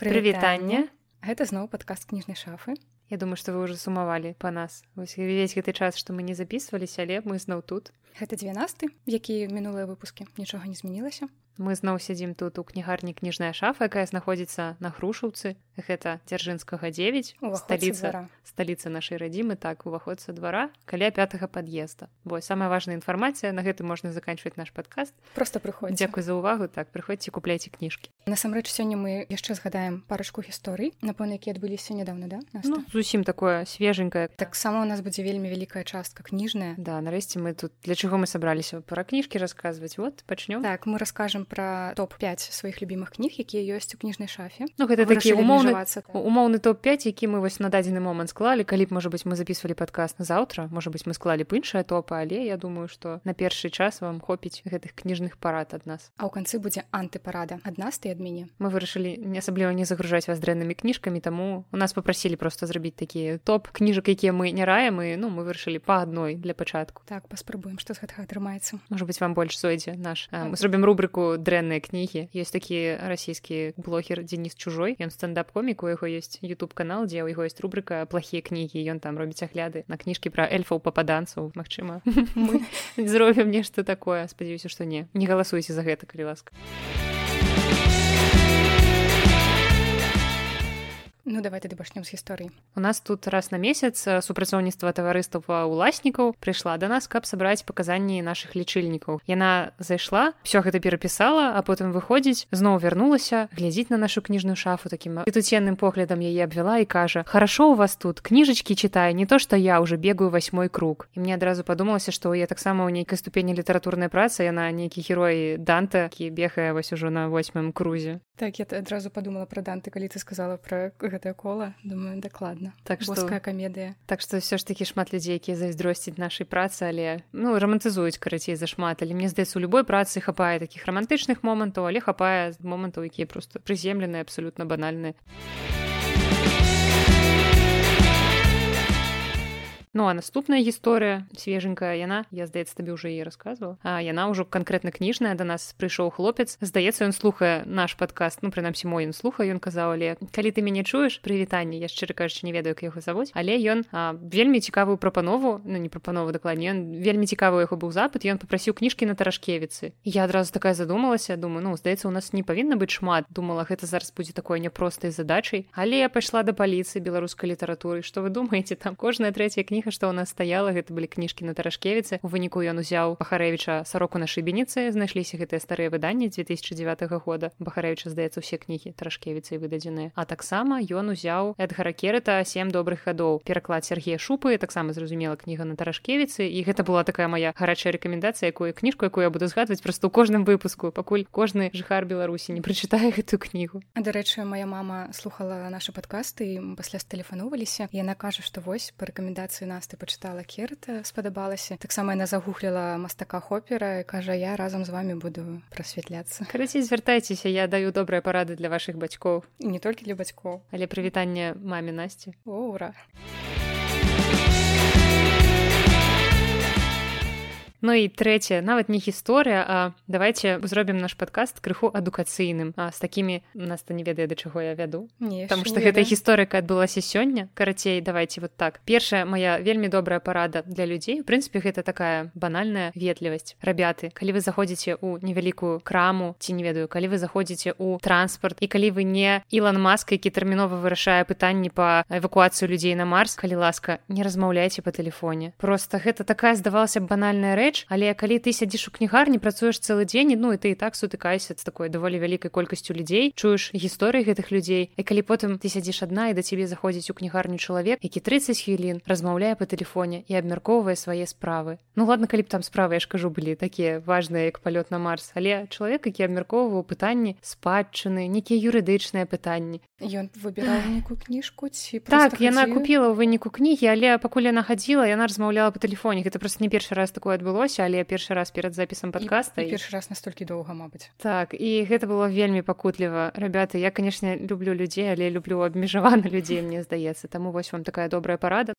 прывітанне гэта зноў падкаст кніжнай шафы Я думаю што вы уже сумавалі па нас вось увесь гэты час што мы не записываліся але мы зноў тут гэта 12 які мінулыя выпускі. Нічога не змянілася. Мы зноў сядзім тут у кнігарні кніжная шафа якая знаходзіцца на грушаўцы. Гэта дзяржынскага 9 сталіца сталіца нашай радзімы. Так уваход са двара каля пятага пад'езда. Бо самая важная інфармацыя на гэта можна заканчваць наш падкаст. Просто прыходзь дзякуй за ўвагу так прыходзьце купляйце кніжкі. Насамрэч сёння мы яшчэ згадаем парачку гісторый напэўна які адбыліся нядаўна да ну, зусім такое свеженькае. Таксама у нас будзе вельмі вялікая частка кніжная. Да нарэшце мы тут для чаго мы сабраліся пра кніжкі расказваць вот пачнём так мы раскажем пра топ-5 сваіх любімых кніг якія ёсць у кніжнай шафе. Ну гэта такі умоўны умоўны топ-5 які мы вось на дадзены момант склалі калі б можа быть мы записывалі падкаст на заўтра можа быть мы склалі б іншая топа але я думаю что на першы час вам хопіць гэтых кніжных парад ад нас. А ў канцы будзе антыпарада ад нас ты ад мяне мы вырашылі не асабліва не загружаць вас дрэннымі кніжкамі таму у нас попрасілі просто зрабіць такія топ кніжак якія мы не раем і ну мы вырашылі па адной для пачатку так паспрабуем што з гэтага атрымаецца можа быть вам больш зойдзе наш мы зробім рубрыку дрэнныя кнігі ёсць такі расійскі блогер дзеніс чужой ён стендап комік у яго ёсць youtube канал дзе ў яго ёсць рубрыка плохія кнігі ён там робіць агляды на кніжкі пра эльфаў пападанцаў Мачыма зробім нешта такое спадзяюся што не. Не галасуйце за гэта калі ласка Ну давай тады пачнем з гісторыі. У нас тут раз на месяц супрацоўніцтва таварыства уласнікаў прыйшла да нас, каб сабраць паказанні нашых лічыльнікаў. Яна зайшла, все гэта перапісала, а потым выходзіць, зноў вярнулася, глядзіць на нашу кніжную шафу такім ітуценным поглядам яе абвяла і кажа: « Хорошо у вас тут кніжачкі чытае не то, што я уже бегаю восьмой круг. І мне адразу падумалася, што я таксама ў нейкай ступені літаратурнай працы яна нейкі герой данта, які бегае вось ужо на восьмым крузе. Так я адразу падумала пра данты, калі ты сказала пра гэтае кола думаю дакладна так штоская камедыя так што ўсё ж такі шмат людзей якія зайздросціць нашай працы але ну рамантызуюць карацей зашмат але мне здаецца у любой працы хапае такіх рамантычных момантаў але хапае момантаў якія просто прыземленыя абсалютна банальныя Ну а наступная гісторыя свеженькая яна я здаецца табе ўжо і рассказывала. А яна ўжо канкрэтна кніжная да нас прыйшоў хлопец. Здаецца ён слухае наш падкаст ну прынамсі мой ён слуха ён казаў але калі ты мяне чуеш прывітанне я шчыра кажучы не ведаю як яго заводзь але ён а, вельмі цікавую прапанову ну не прапанову дакладней ён вельмі цікавы яго быў запад ён попрасіў кніжкі на таражкевіцы я адразу такая задумалася думаю ну здаецца у нас не павінна быць шмат думала гэта зараз будзе такой няпростай задачай але я пайшла да паліцыі беларускай літаратуры что вы думаете там кожная третья кніга кніга што ў нас стаяла гэта былі кніжкі на таражкевіцы у выніку ён узяў бахарэвіча сароку на шыбеніцы знайшліся гэтыя старыя выданні 2009 года. Бахарэвіча здаецца ўсе кнігі таражкевіцы выдадзеныя. А таксама ён узяў эдгара керыта сем добрых гадоў пераклад Сергея шупы таксама зразумела кніга на таражкевіцы і гэта была такая моя гарачая рэкамендацыя якую кніжку якую я буду згадваць просто ў кожным выпуску пакуль кожны жыхар беларусі не прачытае гэтую кнігу. А дарэчы моя мама слухала нашы падкасты пасля стэлефануваліся яна кажа што вось па рэкамендацыі на нас ты пачытала керта спадабалася таксама яна загугліла мастака хопера і кажа я разам з вами буду прасвятляцца карацей звяртайцеся я даю добрыя парады для ваших бацькоў і не толькі для бацькоў але прывітанне маме насці о ура Ну і трэцяе нават не гісторыя а давайте зробім наш падкаст крыху адукацыйным а з такімі нас то не ведае да чаго я вяду там што гэта гісторыка адбылася сёння карацей давайте вот так. Першая моя вельмі добрая парада для людзей у прынцыпе гэта такая банальная ветлівасць рабяты калі вы заходзіце ў невялікую краму ці не ведаю калі вы заходзіце ў транспорт і калі вы не ілан маска які тэрмінова вырашае пытанні па эвакуацыю людзей на марс калі ласка не размаўляйце по тэлефоне просто гэта такая здавалася банальная рэч рэч але калі ты сядзіш у кнігарні працуеш цэлы дзень ну і ты і так сутыкайся з такой даволі вялікай колькасцю людзей чуеш гісторыі гэтых людзей. І калі потым ты сядзіш адна і да цябе заходзіць у кнігарню чалавек які 30 хвілін размаўляе па тэлефоне і абмяркоўвае свае справы. Ну ладно калі б там справы я ж кажу былі такія важныя як палёт на марс але чалавек які абмяркоўваў пытанні спадчыны нейкія юрыдычныя пытанні. Ён выбіраў нейкую кніжку ці так яна купила ў выніку кнігі але пакуль яна хадзіла яна размаўляла по тэлефоне. Гэта просто не першы раз такое адбыло адбылося але першы раз перад запісам подкаста і, і першы раз настолькі доўга мабыць. Так і гэта было вельмі пакутліва. Ребята я канешне люблю людзей але люблю абмежаваны людзей мне здаецца. Таму вось вам такая добрая парада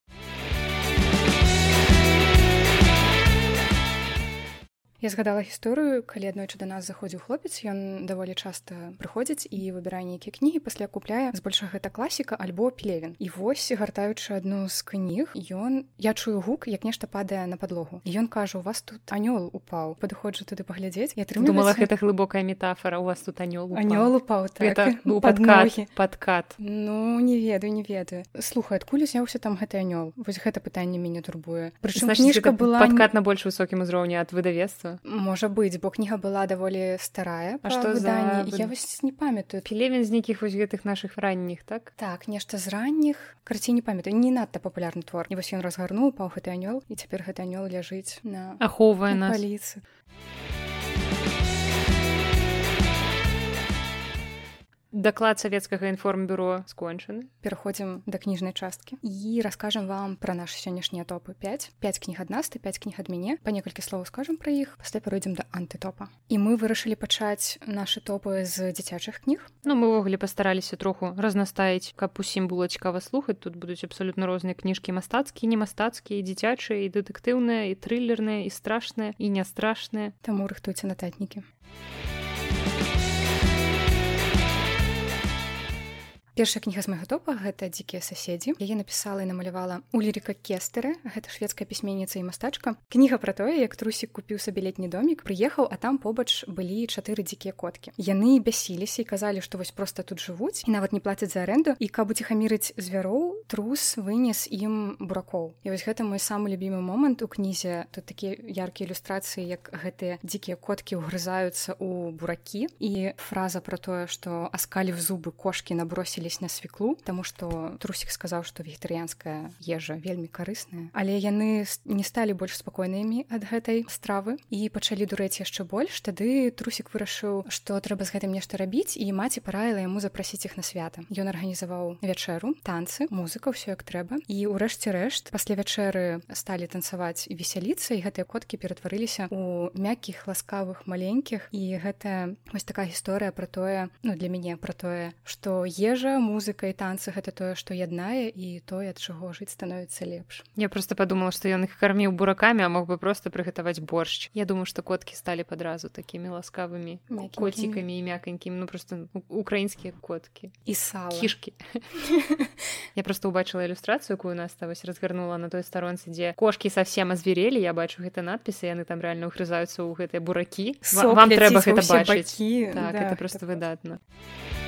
я згадала гісторыю калі аднойчы да нас заходзіў хлопец ён даволі часта прыходзіць і выбірае нейкія кнігі пасля купляе збольшага гэта класіка альбо плевен і вось гартаючы адну з кніг ён я чую гук як нешта падае на падлогу. Ён кажа у вас тут анёл упаў падыходжу туды паглядзець я думала гэта глыбокая метафора у вас тут анёл анёл упаў так. это ну, падкат падкат. Ну не ведаю не ведаю. Слухай адкуль узяўся там гэты анёл? Вось гэта пытанне мяне турбуе. Прычым кніжка была падкат на больш высокім узроўні ад выдавецтва можа быць бо кніга была даволі старая А што за я вось не памятаю. Пілевен з нейкіх вось гэтых наших ранніх так? Так нешта з ранніх. Карці не памятаю не надта папулярны твор. І вось ён разгарнуў паў гэты анёл і цяпер гэты анёл ляжыць на ахоўвае на паліцы Даклад савецкага інформбюро скончаны. Пераходзім да кніжнай часткі і раскажам вам пра наш сённяшнія топы 5 5 кніг ад нас ты 5 кніг ад мяне па некалькі слоў скажам пра іх пасля перайдзем да антытопа і мы вырашылі пачаць нашы топы з дзіцячых кніг Ну мы ўвогуле пастараліся троху разнастаіць каб усім было цікава слухаць тут будуць абсалютна розныя кніжкі мастацкія не мастацкія дзіцячыя і дэтэктыўныя і трылерныя і страшныя і не страшныя таму рыхтуйце нататнікі першая кніга з майго топа гэта дзікія суседзі яе напісала і намалявала у лірыка кестера гэта шведская пісьменніца і мастачка. Кніга пра тое як трусік купіў сабе летні домік прыехаў а там побач былі чатыры дзікія коткі. Яны бясіліся і казалі што вось просто тут жывуць і нават не плацяць за аренду і каб уціхамірыць звяроў трус вынес ім буракоў. І вось гэта мой самы любімы момант у кнізе. Тут такія яркія ілюстрацыі як гэтыя дзікія коткі ўгрызаюцца у буракі. І фраза про тое што аскалі в зубы кошки набросілі набросілись на свеклу тому что трусик сказаў что вегетарыянская ежа вельмі карысная. Але яны не сталі больш спакойнымі ад гэтай стравы і пачалі дурэць яшчэ больш. Тады трусик вырашыў что трэба з гэтым нешта рабіць і маці параіла яму запрасіць іх на свята. Ён арганізаваў вячэру танцы музыка ўсё як трэба. І ўрэшце рэшт пасля вячэры сталі танцаваць і весяліцца і гэтыя коткі ператварыліся у мяккіх ласкавых маленькіх. І гэта вось такая гісторыя про тое ну для мяне про тое что ежа музыка і танцы гэта тое што яднае і тое ад чаго жыць становіцца лепш я просто подумала што ён іх карміў буракамі а мог бы просто прыгатаваць боршч я думаю што коткі сталі падразу такімі ласкавымі коцікамі і мяканькім ну просто украінскія коткі і сала кішки я просто убачыла ілюстрацыю якую нас вось разгарнула на той старонцы дзе кошки совсем азверелі я бачу гэта надпісы яны там реально ўгрызаюцца ў гэтыя буракі вам трэба гэта бачыць так, да, это просто выдатна а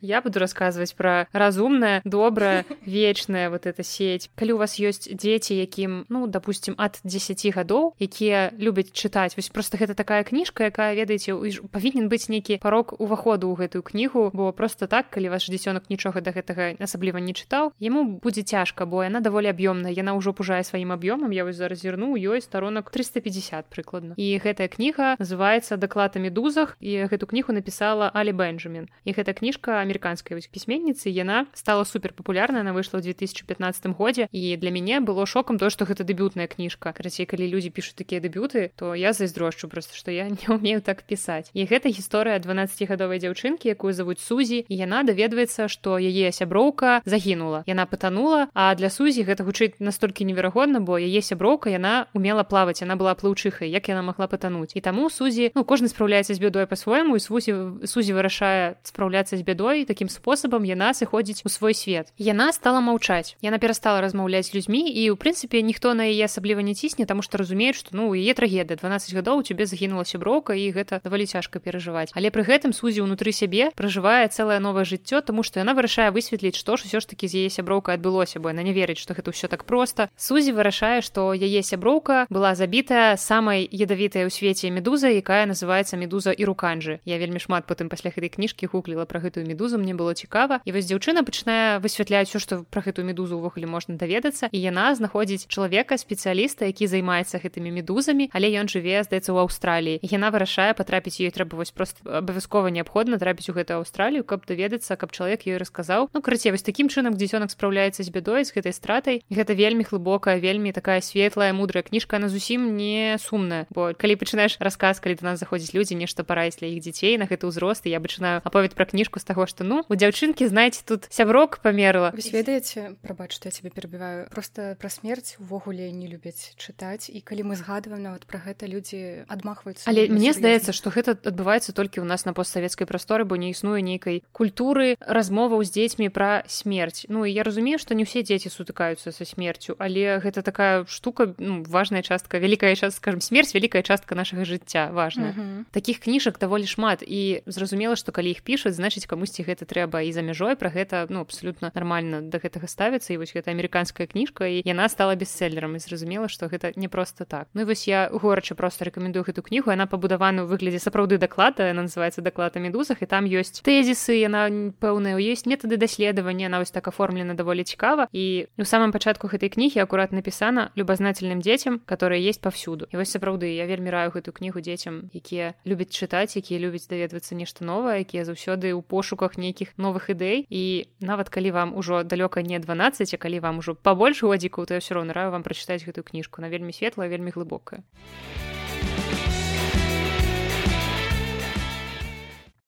Я буду рассказывать про разумное, доброе, вечное вот эта сеть. Калі у вас ёсць дзеці, якім ну допустим ад 10 гадоў, якія любяць чытаць вось просто гэта такая кніжка, якая ведаеце павінен быць нейкі парог уваходу ў гэтую кнігу, бо просто так, калі ваш дзіцёнак нічога да гэтага асабліва не чытаў, яму будзе цяжка, бо яна даволі аб'ёмная, яна ўжо пужае сваім аб'ёмам, я вось зараз зірну ёй старонак 350 прыкладна. І гэтая кніга называется дакладамі дузах і гэту кнігу напісала Алі Бенджамін. І гэта кніжка амерыканскай пісьменніцы яна стала супер папулярная она выйшла ў 2015 годзе і для мяне было шокам то што гэта дэбютная кніжка карацей калі людзі пішуць такія дэбюты то я зайздрошчу просто што я не умею так пісаць і гэта гісторыя 12гадовай дзяўчынкі якую завуць сузі і яна даведваецца што яе сяброўка загінула. Яна патанула а для сузі гэта гучыць настолькі неверагодна бо яе сяброўка яна умела плаваць она была плыўчыхай як яна могла патануць. І таму сузі ну кожны спраўляецца з бядой по-свойму і сузі сузі вырашае спраўляцца з бядой і такім спосабам яна сыходзіць у свой свет. Яна стала маўчаць яна перастала размаўляць людзьмі і у прынцыпе ніхто на яе асабліва не цісне таму што разумеюць што ну яе трагедыя 12 гадоў цябе загінула сяброўка і гэта даволі цяжка перажываць але пры гэтым сузі ўнутры сябе пражывае цэлае новае жыццё тому што яна вырашае высветліць што ж усё ж такі з яе сяброўка адбылося бо яна не верыць што гэта ўсё так проста сузі вырашае што яе сяброўка была забітая самай ядавітая ў свеце медуза якая называется медуза і руканжы я вельмі шмат потым пасля гэтай кніжкі гугліла пра гэтую медузу медузу мне было цікава. І вось дзяўчына пачынае высвятляць все што пра гэтую медузу ўвогуле можна даведацца. І яна знаходзіць чалавека спецыяліста які займаецца гэтымі медузамі але ён жыве здаецца ў аўстраліі. Яна вырашае патрапіць ёй трэба вось просто абавязкова неабходна трапіць у гэтую аўстралію каб даведацца каб чалавек ёй расказаў. Ну карацей вось такім чынам дзіцёнак спраўляецца з бядой з гэтай стратай. Гэта вельмі глыбокая вельмі такая светлая мудрая кніжка. На зусім не сумная. Бо калі пачынаеш расказ калі да нас заходзіць людзі нешта параіць для іх дзяцей на гэты ўзрост я пачынаю аповед пра кніжку з таго што што ну у дзяўчынкі знаеце тут сяброк памерла ведаеце прабач што я тебе перабіваю просто пра смерць увогуле не любяць чытаць і калі мы згадваем нават пра гэта людзі адмахваюцца але мне здаецца што гэта адбываецца толькі ў нас на постсавецкай прасторы бо не існуе нейкай культуры размоваў з дзецьмі пра смерць. Ну я разумею што не ўсе дзеці сутыкаюцца са смерцю але гэта такая штука ну, важная частка вялікая час скажем смерць вялікая частка нашага жыцця важная. Uh -huh. таких кніжак даволі шмат і зразумела што калі іх пішуць значыць камусьці гэта трэба і за мяжой пра гэта ну абсолютно нормально до гэтага ставіцца. І вось гэта амерыканская кніжка і яна стала бестселлером і зразумела што гэта не просто так. Ну вось я горача просто рекомендую гэту кнігу. Яна пабудавана ў выглядзе сапраўды даклада называется даклад о медузах і там ёсць тэзісы яна пэўная ёсць метады даследавання на вось так оформлена даволі цікава. І у самом пачатку гэтай кнігі акурат напісана любазнательным дзецям которые есть павсюду і вось сапраўды я вельмі раю гэту кнігу дзецям якія любяць чытаць якія любяць даведвацца нешта новае якія заўсёды ў пошуках нейкіх новых ідэй і нават калі вам ужо далёка не 12 а калі вам ужо побольш годзікаў то я все роўна раю вам прачытаць гэтую кніжку на вельмі светлая вельмі глыбокая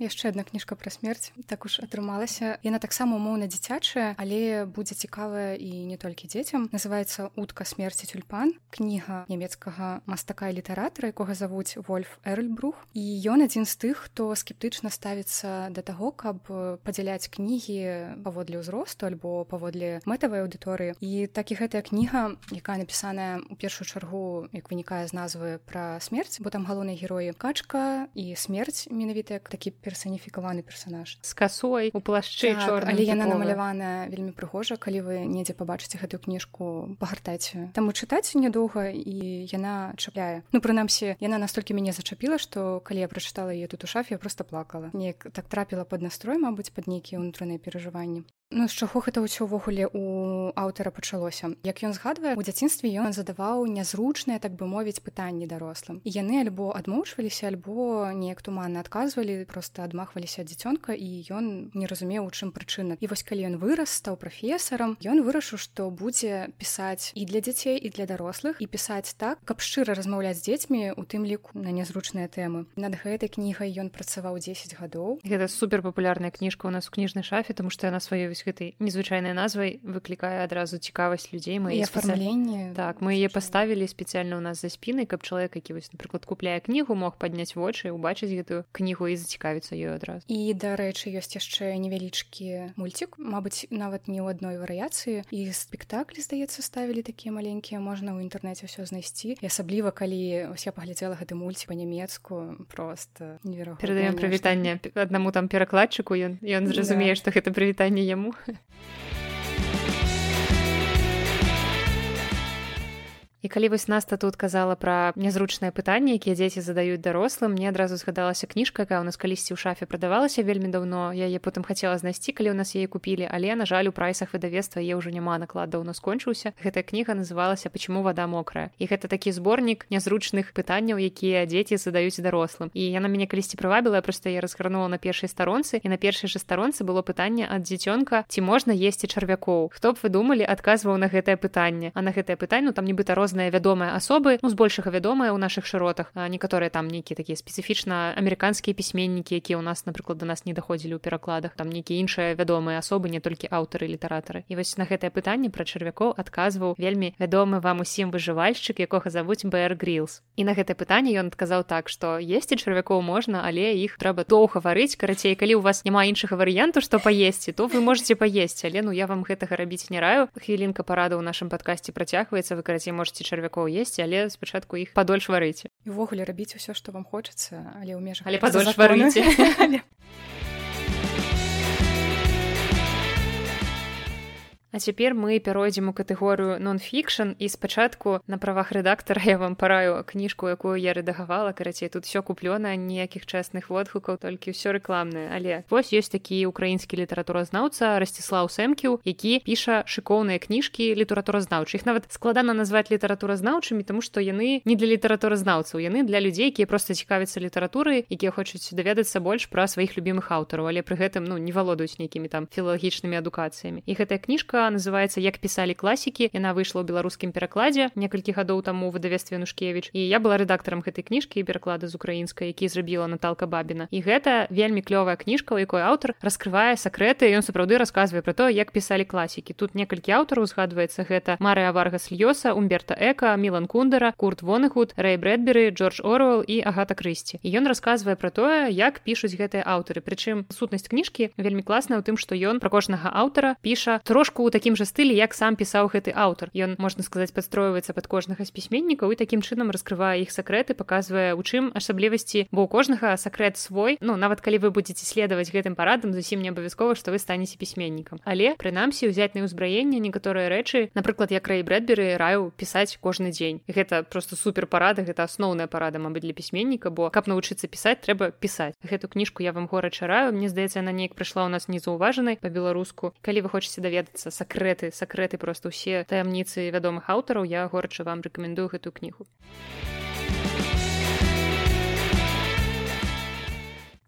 яшчэ одна кніжка пра смерць. Так уж атрымалася. Яна таксама умоўна дзіцячая але будзе цікавая і не толькі дзецям. Называется утка смерці тюльпан кніга нямецкага мастака і літаратара якога завуць вольф эрльбрух і ён адзін з тых хто скептычна ставіцца да таго каб падзяляць кнігі паводле ўзросту альбо паводле мэтавай аўдыторыі. І так і гэтая кніга якая напісаная у першую чаргу як вынікае з назвы пра смерць бо там галоўнай героі качка і смерць менавіта як такі перс персаніфікаваны персонаж з касой у плашчы так, чор але яна намаляваная вельмі прыгожа калі вы недзе пабачыце гэтую кніжку пагартайце. Там чытаць нядоўга і яна чапляе. Ну прынамсі яна настолькі мяне зачапіла што калі я прачытала яе тут у шафе я просто плакала. Неяк так трапіла под настрой мабыць пад нейкія ўнутраныя перажыванні Ну з чаго гэта ўсё ўвогуле у аўтара пачалося. Як ён згадвае у дзяцінстве ён задаваў нязручныя так бы мовіць пытанні дарослым. І яны альбо адмоўчваліся альбо неяк туманна адказвалі просто адмахваліся ад дзіцёнка і ён не разумеў у чым прычына. І вось калі ён вырас стаў прафесарам ён вырашыў што будзе пісаць і для дзяцей і для дарослых і пісаць так каб шчыра размаўляць з дзецьмі у тым ліку на нязручныя тэмы. Над гэтай кнігай ён працаваў 10 гадоў. Гэта супер папулярная кніжка у нас у кніжнай шафе тому што яна сваёй вось гэтай незвычайнай назвай выклікае адразу цікавасць людзей мы афармленне так мы яе паставілі спецыяльна ў нас за спінай каб чалавек які вось напрыклад купляе кнігу мог падняць вочы убачыць гэтую кнігу і зацікавіцца ёй адразу і дарэчы ёсць яшчэ невялічкі мульцік Мабыць нават не ў адной варыяцыі і спектаклі здаецца ставілі такія маленькія можна ў інтэрнэце ўсё знайсці і асабліва калі ось я паглядзела гэты мульці па-нямецку просто перадаем прывітанне аднаму там перакладчыку ён ён зразумее да. што гэта прывітанне яму も І калі вось наста тут казала пра нязручнае пытанне, якія дзеці задаюць дарослым, мне адразу згадалася кніжка, якая ў нас калісьці ў шафе прадавалася вельмі даўно. Я яе потым хацела знайсці, калі ў нас яе купілі, але на жаль у прайсах выдавецтва е ўжо няма наклада ў нас скончыўся. Гэтая кніга называлася почему вода мокрая. І гэта такі зборнік нязручных пытанняў, якія дзеці задаюць дарослым. І яна мяне калісьці прывабіла, проста я разгарнула на першай старонцы і на першай жа старонцы было пытанне ад дзіцёнка, ці можна есці чарвякоў. Хто б вы думалі, адказваў на гэтае пытанне, а на гэтае пытанне там нібыта роз розныя вядомыя асобы ну збольшага вядомыя ў нашых шыротах некаторыя там нейкія такія спецыфічна амерыканскія пісьменнікі якія ў нас напрыклад до нас не даходзілі ў перакладах там нейкія іншыя вядомыя асобы не толькі аўтары літаратары і вось на гэтае пытанне пра чарвякоў адказваў вельмі вядомы вам усім выжывальшчык якога завуць бэр грилс. І на гэтае пытанне ён адказаў так што есці чарвякоў можна але іх трэба доўга варыць карацей калі у вас няма іншага варыянту што паесці то вы можете паесці але ну я вам гэтага рабіць не раю хвілінка парада ў нашым падкасці працягваецца. Вы карацей можете можете чарвякоў есці але спачатку іх падольш варыце увогуле рабіць усё што вам хочацца але ў межах але падольш варыце А цяпер мы пяройдзем у катэгорыю нон-фікшн і спачатку на правах рэдактара я вам параю кніжку, якую я рэдагавала, карацей тут все куплёна, ніякіх чэсных водгукаў, толькі ўсё рэкламнае. Але вось ёсць такі украінскі літаратуразнаўца Расціслаў Сэмкіў, які піша шыкоўныя кніжкі літаратуразнаўчых. нават складана назваць літаратуразнаўчымі, таму што яны не для літаратуразнаўцаў, яны для людзей, якія проста цікавяцца літаратуры, якія хочуць даведацца больш пра сваіх любімых аўтараў, але пры гэтым ну, не валодаюць нейкімі там філагічнымі адукацыямі. І гэтая кніжка кніга называется як пісалі класікі яна выйшла ў беларускім перакладзе некалькі гадоў таму выдавестве нушкевич і я была рэдактарам гэтай кніжкі і пераклада з украінскай які зрабіла Наталка бабіна і гэта вельмі клёвая кніжка у якой аўтар раскрывае сакрэты ён сапраўды расказвае про то як пісалі класікі тут некалькі аўтараў узгадваецца гэта марыя варга сльёса умберта эка мілан кундера курт вонахуд рэй брэдберы джордж орвел і агата крысці. І ён расказвае про тое як пішуць гэтыя аўтары. Прычым сутнасць кніжкі вельмі класная ў тым што ён пра кожнага аўтара піша трошку ў такім жа стылі як сам пісаў гэты аўтар. Ён можна сказаць падстройваецца пад кожнага з пісьменнікаў і такім чынам раскрывае іх сакрэты паказвае у чым асаблівасці бо у кожнага сакрэт свой. Ну нават калі вы будете следаваць гэтым парадам зусім не абавязкова што вы станеце пісьменнікам. Але прынамсі ўзяць на ўзбраенне некаторыя рэчы напрыклад як рэй брэдберы раю пісаць кожны дзень. Гэта просто супер парада гэта асноўная парада мабыць для пісьменніка бо каб навучыцца пісаць трэба пісаць. Гэту кніжку я вам горача раю. Мне здаецца на неяк прыйшла ў нас незаўважанай па-беларуску. Калі вы хочаце даведацца сакрэты сакрэты просто ўсе таямніцы вядомых аўтараў я горача вам рэкамендую гэту кнігу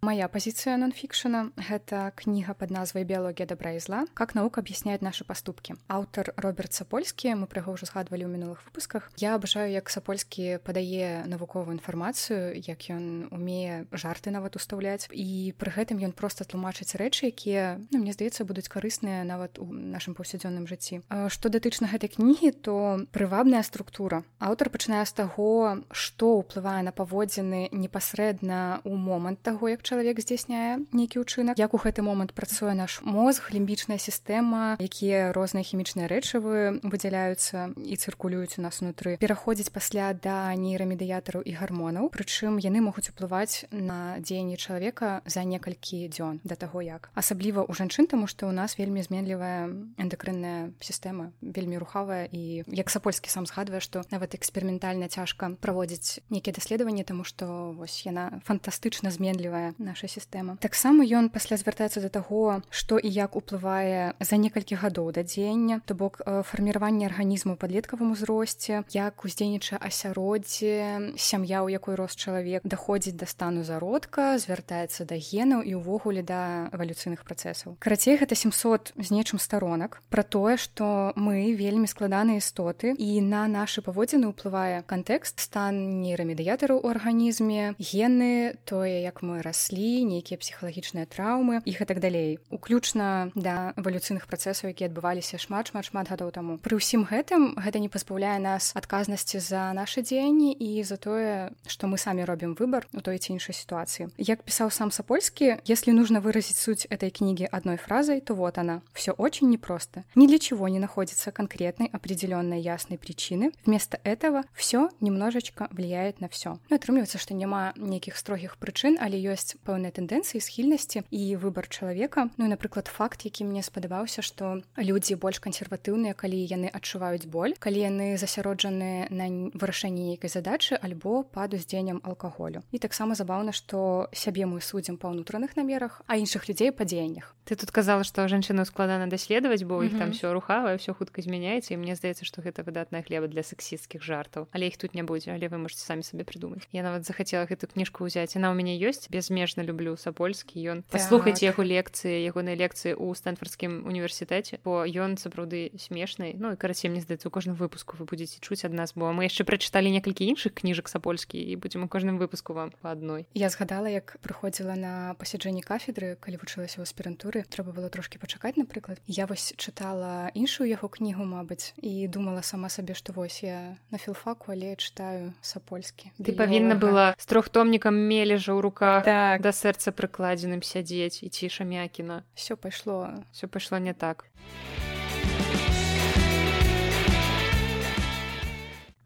Моя позиция нонфикшена — это книга под назвой «Биология добра и зла. Как наука объясняет наши поступки». Автор Роберт Сапольский, мы про яго уже згадывали ў мінулых выпусках. Я абажаю, як Сапольскі падае навуковую інфармацыю, як ён умее жарты нават устаўляць. І пры гэтым ён проста тлумачыць рэчы, якія, ну, мне здаецца, будуць карысныя нават у нашым паўсядзённым жыцці. Што датычна гэтай кнігі, то прывабная структура. Аўтар пачынае з таго, што ўплывае на паводзіны непасрэдна ў момант таго, як чалавек здзяйсняе нейкі ўчынак. Як у гэты момант працуе наш мозг лімбічная сістэма якія розныя хімічныя рэчывы выдзяляюцца і цыркулююць у нас унутры пераходзіць пасля да нейрамедыятараў і гармонаў. Прычым яны могуць уплываць на дзеянне чалавека за некалькі дзён да таго як. Асабліва у жанчын таму што ў нас вельмі зменлівая эндакрынная сістэма вельмі рухавая. І як сапольскі сам згадвае што нават эксперыментальна цяжка праводзіць нейкія даследаванні таму што вось яна фантастычна зменлівая наша сістэма. Таксама ён пасля звяртаецца да таго што і як уплывае за некалькі гадоў да дзеяння то бок э, фарміраванне арганізму падлеткавым узросце як уздзейнічае асяроддзе сям'я у якой рост чалавек даходзіць да стану зародка звяртаецца да генаў і ўвогуле да эвалюцыйных працэсаў. Карацей гэта 700 з нечым старонак про тое што мы вельмі складаныя істоты і на нашы паводзіны ўплывае кантэкст стан нейрамедыятараў у арганізме гены тое як мы раслі раслі нейкія псіхалагічныя траўмы іх і так далей уключна да эвалюцыйных працэсаў якія адбываліся шмат шмат шмат гадоў таму пры ўсім гэтым гэта не пазбаўляе нас адказнасці за нашы дзеянні і за тое што мы самі робім выбор у той ці іншай сітуацыі як пісаў сам сапольскі если нужно выразить суть этой книги одной фразой то вот она. Все очень непросто. Ни для чего не находится конкретной определенной ясной причины. Вместо этого все немножечко влияет на все ну, атрымліваецца што няма нейкіх строгіх прычын але ёсць пэўныя тэндэнцыі схільнасці і выбар чалавека. Ну напрыклад факт які мне спадабаўся што людзі больш кансерватыўныя калі яны адчуваюць боль калі яны засяроджаны на вырашэнні нейкай задачы альбо пад уздзеяннем алкаголю. І таксама забаўна што сябе мы судзім па ўнутраных намерах а іншых людзей па дзеяннях. Ты тут казала што жанчыну складана даследаваць бо іх mm -hmm. там все рухавае все хутка змяняецца і мне здаецца што гэта выдатная хлеба для сексісцкіх жартаў. Але іх тут не будзе але вы можете самі сабе прыдумаць. Я нават захацела гэту кніжку ўзяць. Яна ў мяне ёсць безмежна люблю сапольскі ён паслухаць так. яго лекцыі ягонай лекцыі ў стэнфордскім універсітэце бо ён сапраўды смешны Ну і карацей мне здаецца у кожным выпуску вы будзеце чуць ад нас бо мы яшчэ прачыталі некалькі іншых кніжак сапольскі і будзем у кожным выпуску вам по адной я згадала як прыходзіла на пасяджэнні кафедры калі вучылася ў аспірантуры. Трэба было трошки пачакаць напрыклад. Я вось чытала іншую яго кнігу Мабыць і думала сама сабе што вось я на філфаку але чытаю сапольскі ты павінна была з трохтомнікам мележа ў руках так. да сэрца прыкладзеным сядзець і ціша мякіна все пайшло все пайшло не так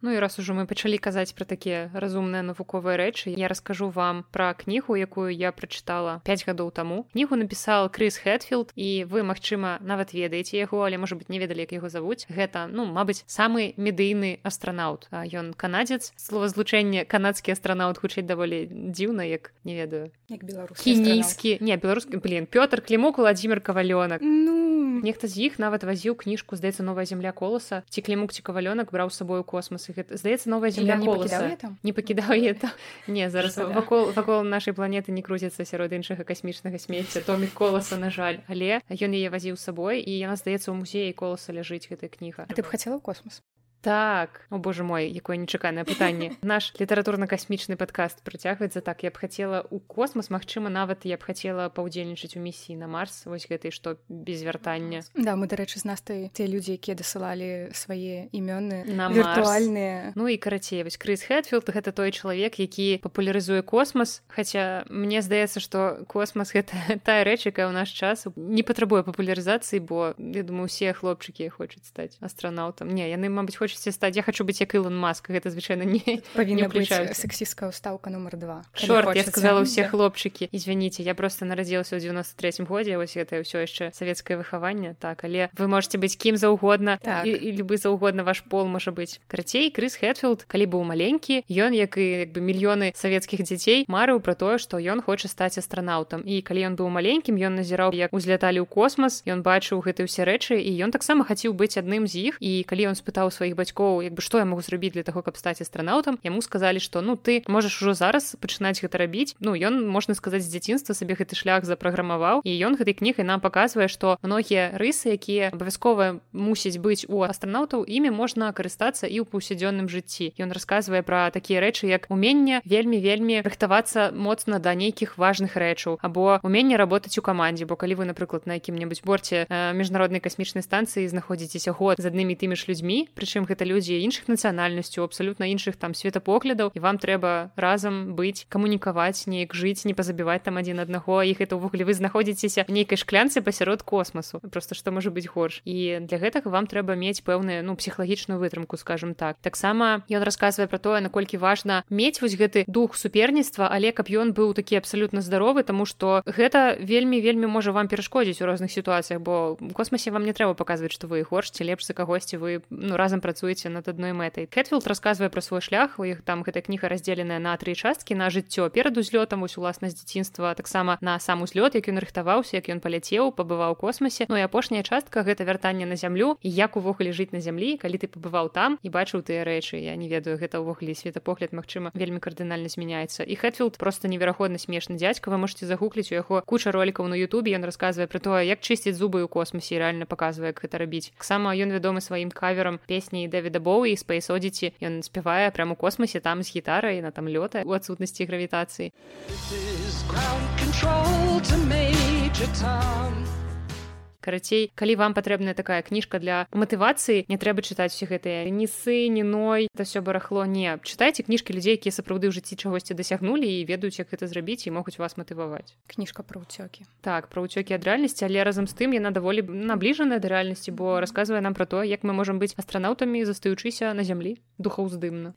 Ну і раз ужо мы пачалі казаць пра такія разумныя навуковыя рэчы я раскажу вам пра кнігу якую я прачытала 5 гадоў таму. Кнігу напісаў крыс хэтфілд і вы магчыма нават ведаеце яго але можа быть не ведалі як яго завуць. Гэта ну мабыць самы медыйны астранаўт ён канадзец. Словазлучэнне канадскі астранаўт хутчэй даволі дзіўна як не ведаю кінійскі. не беларускі блин Пётр клімок владимир кавалёнак. Ну. Нехта з іх нават вазіў кніжку здаецца новая земля коласа ці клімук ці кавалёнак браў сабою космас і гэта здаецца новая земля не пакідаў там не зараз вакол вакол нашай планеты не круціцца сярод іншага касмічнага смецця томік коласа на жаль але ён яе вазіў сабой і яна здаецца ў музеі коласа ляжыць гэтая кніга ты б хацела космос так. О боже мой якое нечаканае пытанне наш літаратурна-касмічны падкаст працягваецца так. Я б хацела у космос Мачыма нават я б хацела паўдзельнічаць у місіі на марс. Вось гэтай што без вяртання да мы дарэчы з настай те людзі якія дасылалі свае імёны на віртуальныя ну і карацей вось крыс хэтфілд гэта той чалавек які папулярызуе космос. Хаця мне здаецца што космос гэта тая рэч якая ў наш час не патрабуе папулярызацыі бо я думаю усе хлопчыкі хочуць стаць астранаўтам. Не яны мабыць хочуць хочаце стаць я хочу быць як Ілон маск гэта звычайна не павінна сексістка ўстаўка номер два. Шорт, я сказала ўсе хлопчыкі извините я просто нарадзілася ў 93 годзе вось гэта ўсё яшчэ савецкае выхаванне так але вы можете быць кім заўгодна так. і, і любы заўгодна ваш пол можа быць карацей крыс хэтфілд калі быў маленькі ён як і як бы мільёны савецкіх дзяцей марыў пра тое што ён хоча стаць астранаўтам і калі ён быў маленькім ён назіраў як узляталі ў космас ён бачыў гэты ўсе рэчы і ён таксама хацеў быць адным з іх. І калі ён спытаў сваіх бацькоў бацькоў як бы што я могу зрабіць для таго каб стаць астранаўтам яму сказалі што ну ты можаш ужо зараз пачынаць гэта рабіць ну ён можна сказаць з дзяцінства сабе гэты шлях запраграмаваў і ён гэтай кнігай нам паказвае што многія рысы якія абавязкова мусіць быць у астранаўтаў імі можна карыстацца і ў паўсядзённым жыцці ён расказвае пра такія рэчы як умение вельмі вельмі рыхтавацца моцна да нейкіх важных рэчаў або умение работаць у камандзе бо калі вы напрыклад на якім-небудзь борце міжнароднай касмічнай станцыі знаходзіцеся год з аднымі тымі ж людзьмі прычым гэта людзі іншых нацыянальнасцяў абсалютна іншых там светапоглядаў і вам трэба разам быць камунікаваць неяк жыць не пазабіваць там адзін аднаго іх это ўвогуле вы знаходзіцеся нейкай шклянцы пасярод космасу просто што можа быць горш і для гэтага вам трэба мець пэўную ну псіхалагічную вытрымку скажем так. Таксама ён расказвае про тое наколькі важна мець вось гэты дух суперніцтва але каб ён быў такі абсалютна здаровы тому что гэта вельмі вельмі можа вам перашкодзіць у розных сітуацыях бо у космосе вам не трэба паказваць што вы горшце лепш за кагосьці вы ну разам працуеце працуеце над адной мэтай. Кэтфілд расказвае пра свой шлях у іх там гэта кніга раздзеленая на тры часткі на жыццё перад узлётам вось уласнасць дзяцінства таксама на сам узлёт як ён рыхтаваўся як ён паляцеў пабываў космосе Ну і апошняя частка гэта вяртанне на зямлю і як увогуле жыць на зямлі калі ты пабываў там і бачыў тыя рэчы я не ведаю гэта ўвогуле светапогляд Мачыма вельмі кардынальна змяняецца. І хэтфілд просто невераходна смешны дзядзька вы можете загугліць у яго куча ролікаў на Ютубе ён расказвае пра тое як чысціць зубы ў космосе реально паказвае гэта рабіць. Таксама ён вядомы сваім каверам песні дэвіда боу і спейсодзіці ён спявае прямо у космосе там з гітарай на там лёта у адсутнасці гравітацыі карацей калі вам патрэбная такая кніжка для матывацыі не трэба чытаць все гэтыя несы неной это все барахло. Не чытайце кніжкі людзей якія сапраўды ў жыцці чагосьці дасягнулі і ведаюць як гэта зрабіць і могуць вас матываваць. Кніжка пра ўцёкі. Так пра ўцёкі ад рэальнасці але разам з тым яна даволі набліжаная да рэальнасці бо расказвае нам пра то як мы можам быць астранаўтамі застаючыся на зямлі духаўздымна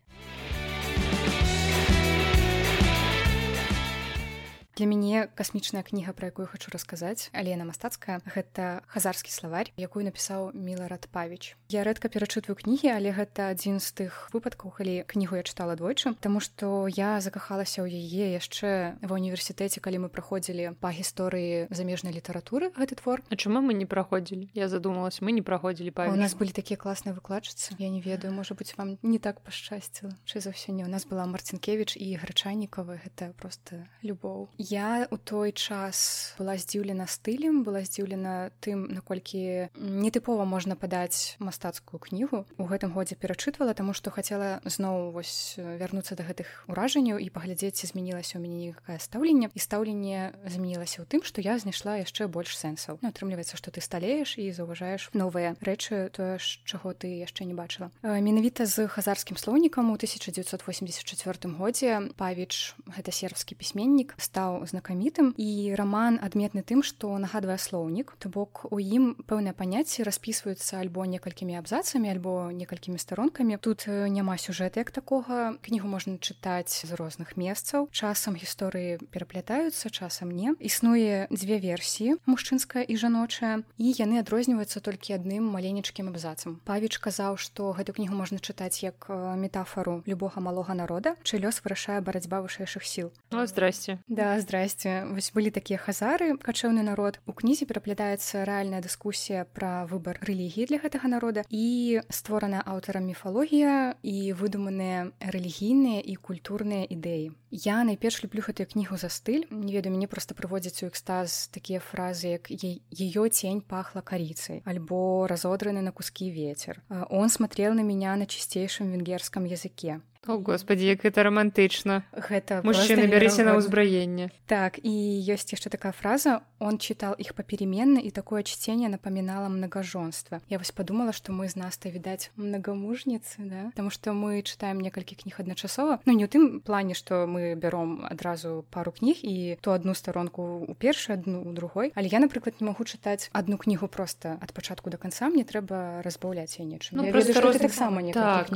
для мяне касмічная кніга пра якую хочу расказаць але яна мастацкая гэта хазарскі словарь якую напісаў міларад павіч. Я рэдка перачытваю кнігі але гэта адзін з тых выпадкаў калі кнігу я чытала двойчы Таму што я закахалася ў яе яшчэ ва універсітэце калі мы праходзілі па гісторыі замежнай літаратуры гэты твор. А чаму мы не праходзілі? Я задумалась мы не праходзілі па у нас былі такія класныя выкладчыцы. Я не ведаю можа быть вам не так пашчасціла чы за ўсё не. У нас была марцінкевич і грачайнікавы. Гэта просто любоў я у той час была здзіўлена стылем была здзіўлена тым наколькі нетыпова можна падаць мастацкую кнігу. У гэтым годзе перачытвала таму што хацела зноў вось вярнуцца да гэтых уражанняў і паглядзець змянілася ў мяне некае стаўленне. І стаўленне змянілася ў тым што я знайшла яшчэ больш сэнсаў. Ну, атрымліваецца што ты сталееш і заўважаеш новыя рэчы тое ж чаго ты яшчэ не бачыла. Менавіта з хазарскім слоўнікам у 1984 годзе павіч гэта сербскі пісьменнік стаў знакамітым. І роман адметны тым што нагадвае слоўнік. То бок у ім пэўныя паняцці распісваюцца альбо некалькімі абзацамі альбо некалькімі старонкамі. Тут няма сюжэта як такога. Кнігу можна чытаць з розных месцаў. Часам гісторыі пераплятаюцца часам не. Існуе дзве версіі мужчынская і жаночая і яны адрозніваюцца толькі адным маленечкім абзацам. Павіч казаў што гэту кнігу можна чытаць як метафору любога малога народа чы лёс вырашае барацьба вышэйшых сіл. Здрасце. Да здрасце. Вось былі такія хазары качэўны народ. У кнізе пераплядаецца рэальная дыскусія пра выбар рэлігіі для гэтага народа і створана аўтарам міфалогія і выдуманыя рэлігійныя і культурныя ідэі я найперш люблю гэтую кнігу за стыль не ведаю мяне просто прыводзіць у экстаз такія фразы як ее тень пахла карицей альбо разодраны на куски ветер он смотрел на меня на чысцейшым венгерском языке О господи як это романтычна гэта мужчына бярыся на ўзбраенне так і ёсць яшчэ такая фраза он читал их попеременно и такое чтение напоминало многоженство я вось подумала что мы з нас-то відаць многомужніцы да потому что мы читаем некалькі кніг адначасова ну не ў тым плане что мы бяром адразу пару кніг і то одну сторонку у першую одну у другой. Але я напрыклад не могу чытаць одну кнігу просто от пачатку до конца мне трэба разбаўляць я нечым. Ну, я ведаю, роз... таксама так,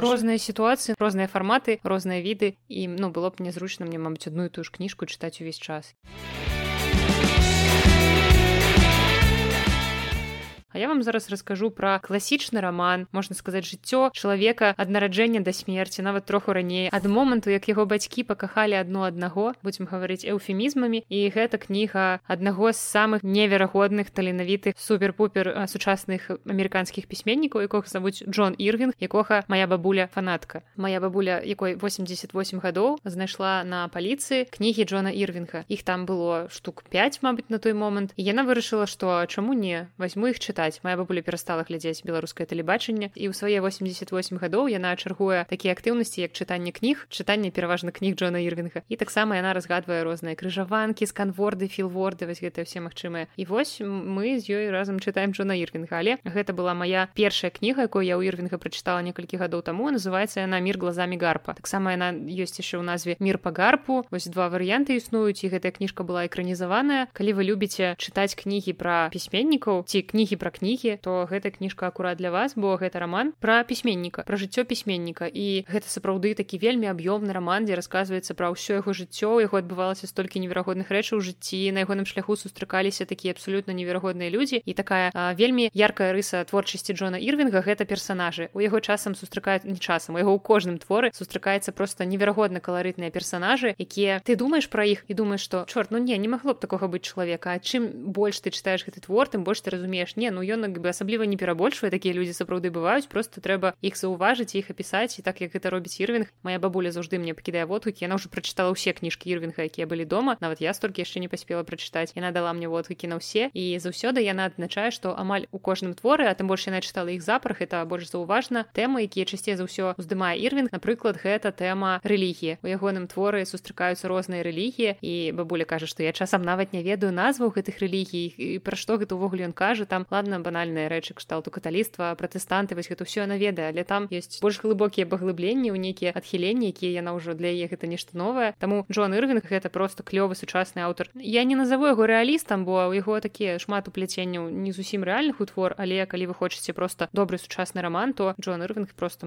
розныя сітуацыі розныя фарматы розныя віды. І ну было б нязручна мне мабыць одну і тую ж кніжку чытаць увесь час. А я вам зараз раскажу пра класічны раман можна сказаць жыццё чалавека ад нараджэння да смерці нават троху раней. Ад моманту як яго бацькі пакахалі адно аднаго будзем гаварыць эўфемізмамі і гэта кніга аднаго з самых неверагодных таленавітых супер-пупер сучасных амерыканскіх пісьменнікаў якога завуць Джон ірвинг якога моя бабуля фанатка. Моя бабуля якой 88 гадоў знайшла на паліцыі кнігі Джона ірвинга іх там было штук 5 мабыць на той момант. І яна вырашыла што чаму не возьму іх чытаць чытаць. Моя бабуля перастала глядзець беларускае тэлебачанне і ў свае 88 гадоў яна чаргуе такія актыўнасці як чытанне кніг чытанне пераважна кніг Джона ірвинга і таксама яна разгадвае розныя крыжаванкі сканворды філворды вось гэтыя все магчымыя. І вось мы з ёй разам чытаем Джона ірвинга але гэта была моя першая кніга якую я ў ірвинга прачытала некалькі гадоў таму. Называется яна мир глазами гарпа таксама яна ёсць яшчэ ў назве мир по гарпу вось два варыянты існуюць і гэтая кніжка была экранізаваная. Калі вы любіце чытаць кнігі пра пісьменнікаў ці кнігі пра кнігі то гэта кніжка акурат для вас бо гэта роман пра пісьменніка пра жыццё пісьменніка. І гэта сапраўды такі вельмі аб'ёмны роман дзе расказваецца пра ўсё яго жыццё. Яго адбывалася столькі неверагодных рэчаў у жыцці. На ягоным шляху сустракаліся такія абсалютна неверагодныя людзі. І такая а, вельмі яркая рыса творчасці Джона ірвинга гэта персонажы у яго часам сустракаюць не часам яго ў кожным творы сустракаецца просто неверагодна каларытныя персонажы якія ты думаешь пра іх і думаешь что чорт ну не не магло б такога быць чалавека. А чым больш ты чытаеш гэты твор тым больш ты разумееш не ну ну ён бы асабліва не перабольшвае такія людзі сапраўды бываюць просто трэба іх заўважыць іх апісаць і так як гэта робіць ірвинг моя бабуля заўжды мне пакідае водгукі яна ўжо прачытала ўсе кніжкі ірвинга якія былі дома нават я столькі яшчэ не паспела прачытаць яна дала мне водгукі на ўсе і заўсёды яна адзначае што амаль у кожным творы а тым больш яна чытала іх запах это больш заўважна тэмы якія часцей за ўсё уздымае ірвинг напрыклад гэта тэма рэлігіі у ягоным творы сустракаюцца розныя рэлігіі і бабуля кажа што я часам нават не ведаю назваў гэтых рэлігій і пра што гэта ўвогуле ён кажа там ладно ладно банальныя рэчы кшталту каталіцтва пратэстанты вось гэта ўсё яна ведае але там ёсць больш глыбокія паглыбленні ў нейкія адхіленні якія яна ўжо для яе гэта нешта новае. Таму Джон ірвинг гэта просто клёвы сучасны аўтар. Я не назову яго рэалістам бо у яго такія шмат упляценняў не зусім рэальных утвор але калі вы хочаце просто добры сучасны роман то Джон ірвинг просто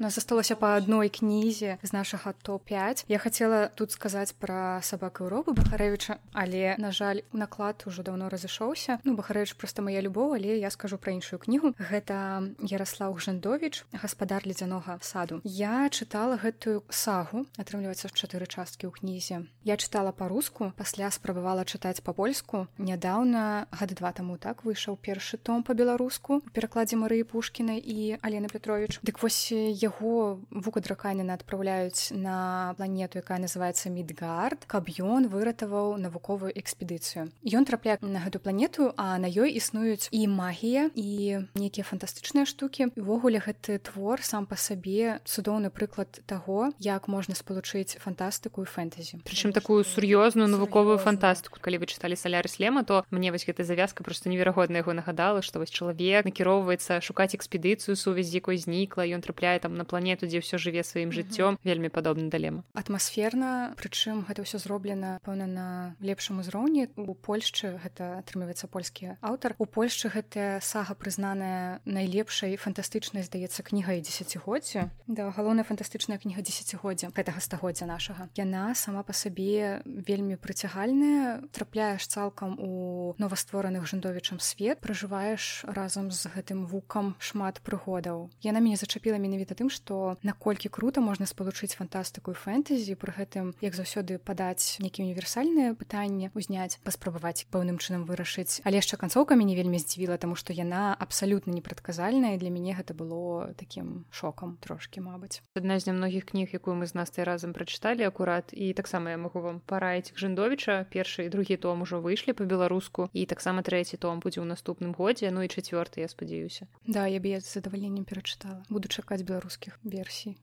мастрит нас засталося по адной кнізе з нашага топ5 я хотела тут сказаць про сабак Еўропы бахарэвича але на жаль наклад ужо давно разышоўся ну бахарэвич просто моя любоў але я скажу про іншую кнігу гэта Ярослав жандович гаспадар ледзянога саду я чытала гэтую сагу атрымліваецца чатыры часткі ў кнізе. Я чытала по-руску пасля спрабавала чытаць по-польску нядаўна гады два таму так выйшаў першы том по-беларуску перакладзе Марыі пушкіна і Алена Петрович дык вось я яго вука драканіна адпраўляюць на планету якая называется мидгард. Каб ён выратаваў навуковую экспедыцыю ён трапляе на гэту планету а на ёй існуюць і магія і нейкія фантастычныя штукі увогуле гэты твор сам па сабе цудоўны прыклад таго як можна спалучыць фантастыку і фэнтэзі прычым такую сур'ёзную навуковую фантастыку калі вы чыталі саляры слема то мне вось гэта завязка просто неверагодна яго нагадала што вось чалавек накіроўваецца шукаць экспедыцыю сувязь якой знікла ён трапляе там на планету дзе ўсё жыве сваім жыццём вельмі падобна далема атмасферна прычым гэта ўсё зроблена пэўна на лепшым узроўні. У польшчы гэта атрымліваецца польскі аўтар. У польшчы гэтая сага прызнаная найлепшай фантастычнай здаецца кнігай дзесяцігоддзя. Да галоўная фантастычная кніга дзесяцігоддзя гэтага стагоддзя нашага. Яна сама па сабе вельмі прыцягальная трапляеш цалкам у новаствораных жандовічам свет. Пражываеш разам з гэтым вукам шмат прыгодаў. Яна мяне зачапіла менавіта тым што наколькі круто можна спалучыць фантастыку і фэнтэзі пры гэтым як заўсёды падаць нейкія універсальныя пытанні узняць паспрабаваць пэўным чынам вырашыць. Але яшчэ канцоўка мяне вельмі здзівіла таму што яна абсалютна непрадказальная для мяне гэта было такім шокам трошки мабыць. Адна з нямногіх кніг якую мы з настай разам прачыталі акурат і таксама я магу вам параіць жандовіча першы і другі том ужо выйшлі по-беларуску і таксама трэці том будзе ў наступным годзе ну і чацвёрты я спадзяюся. Да я бы я з задавальненнем перачытала. Буду чакаць беларускіх версій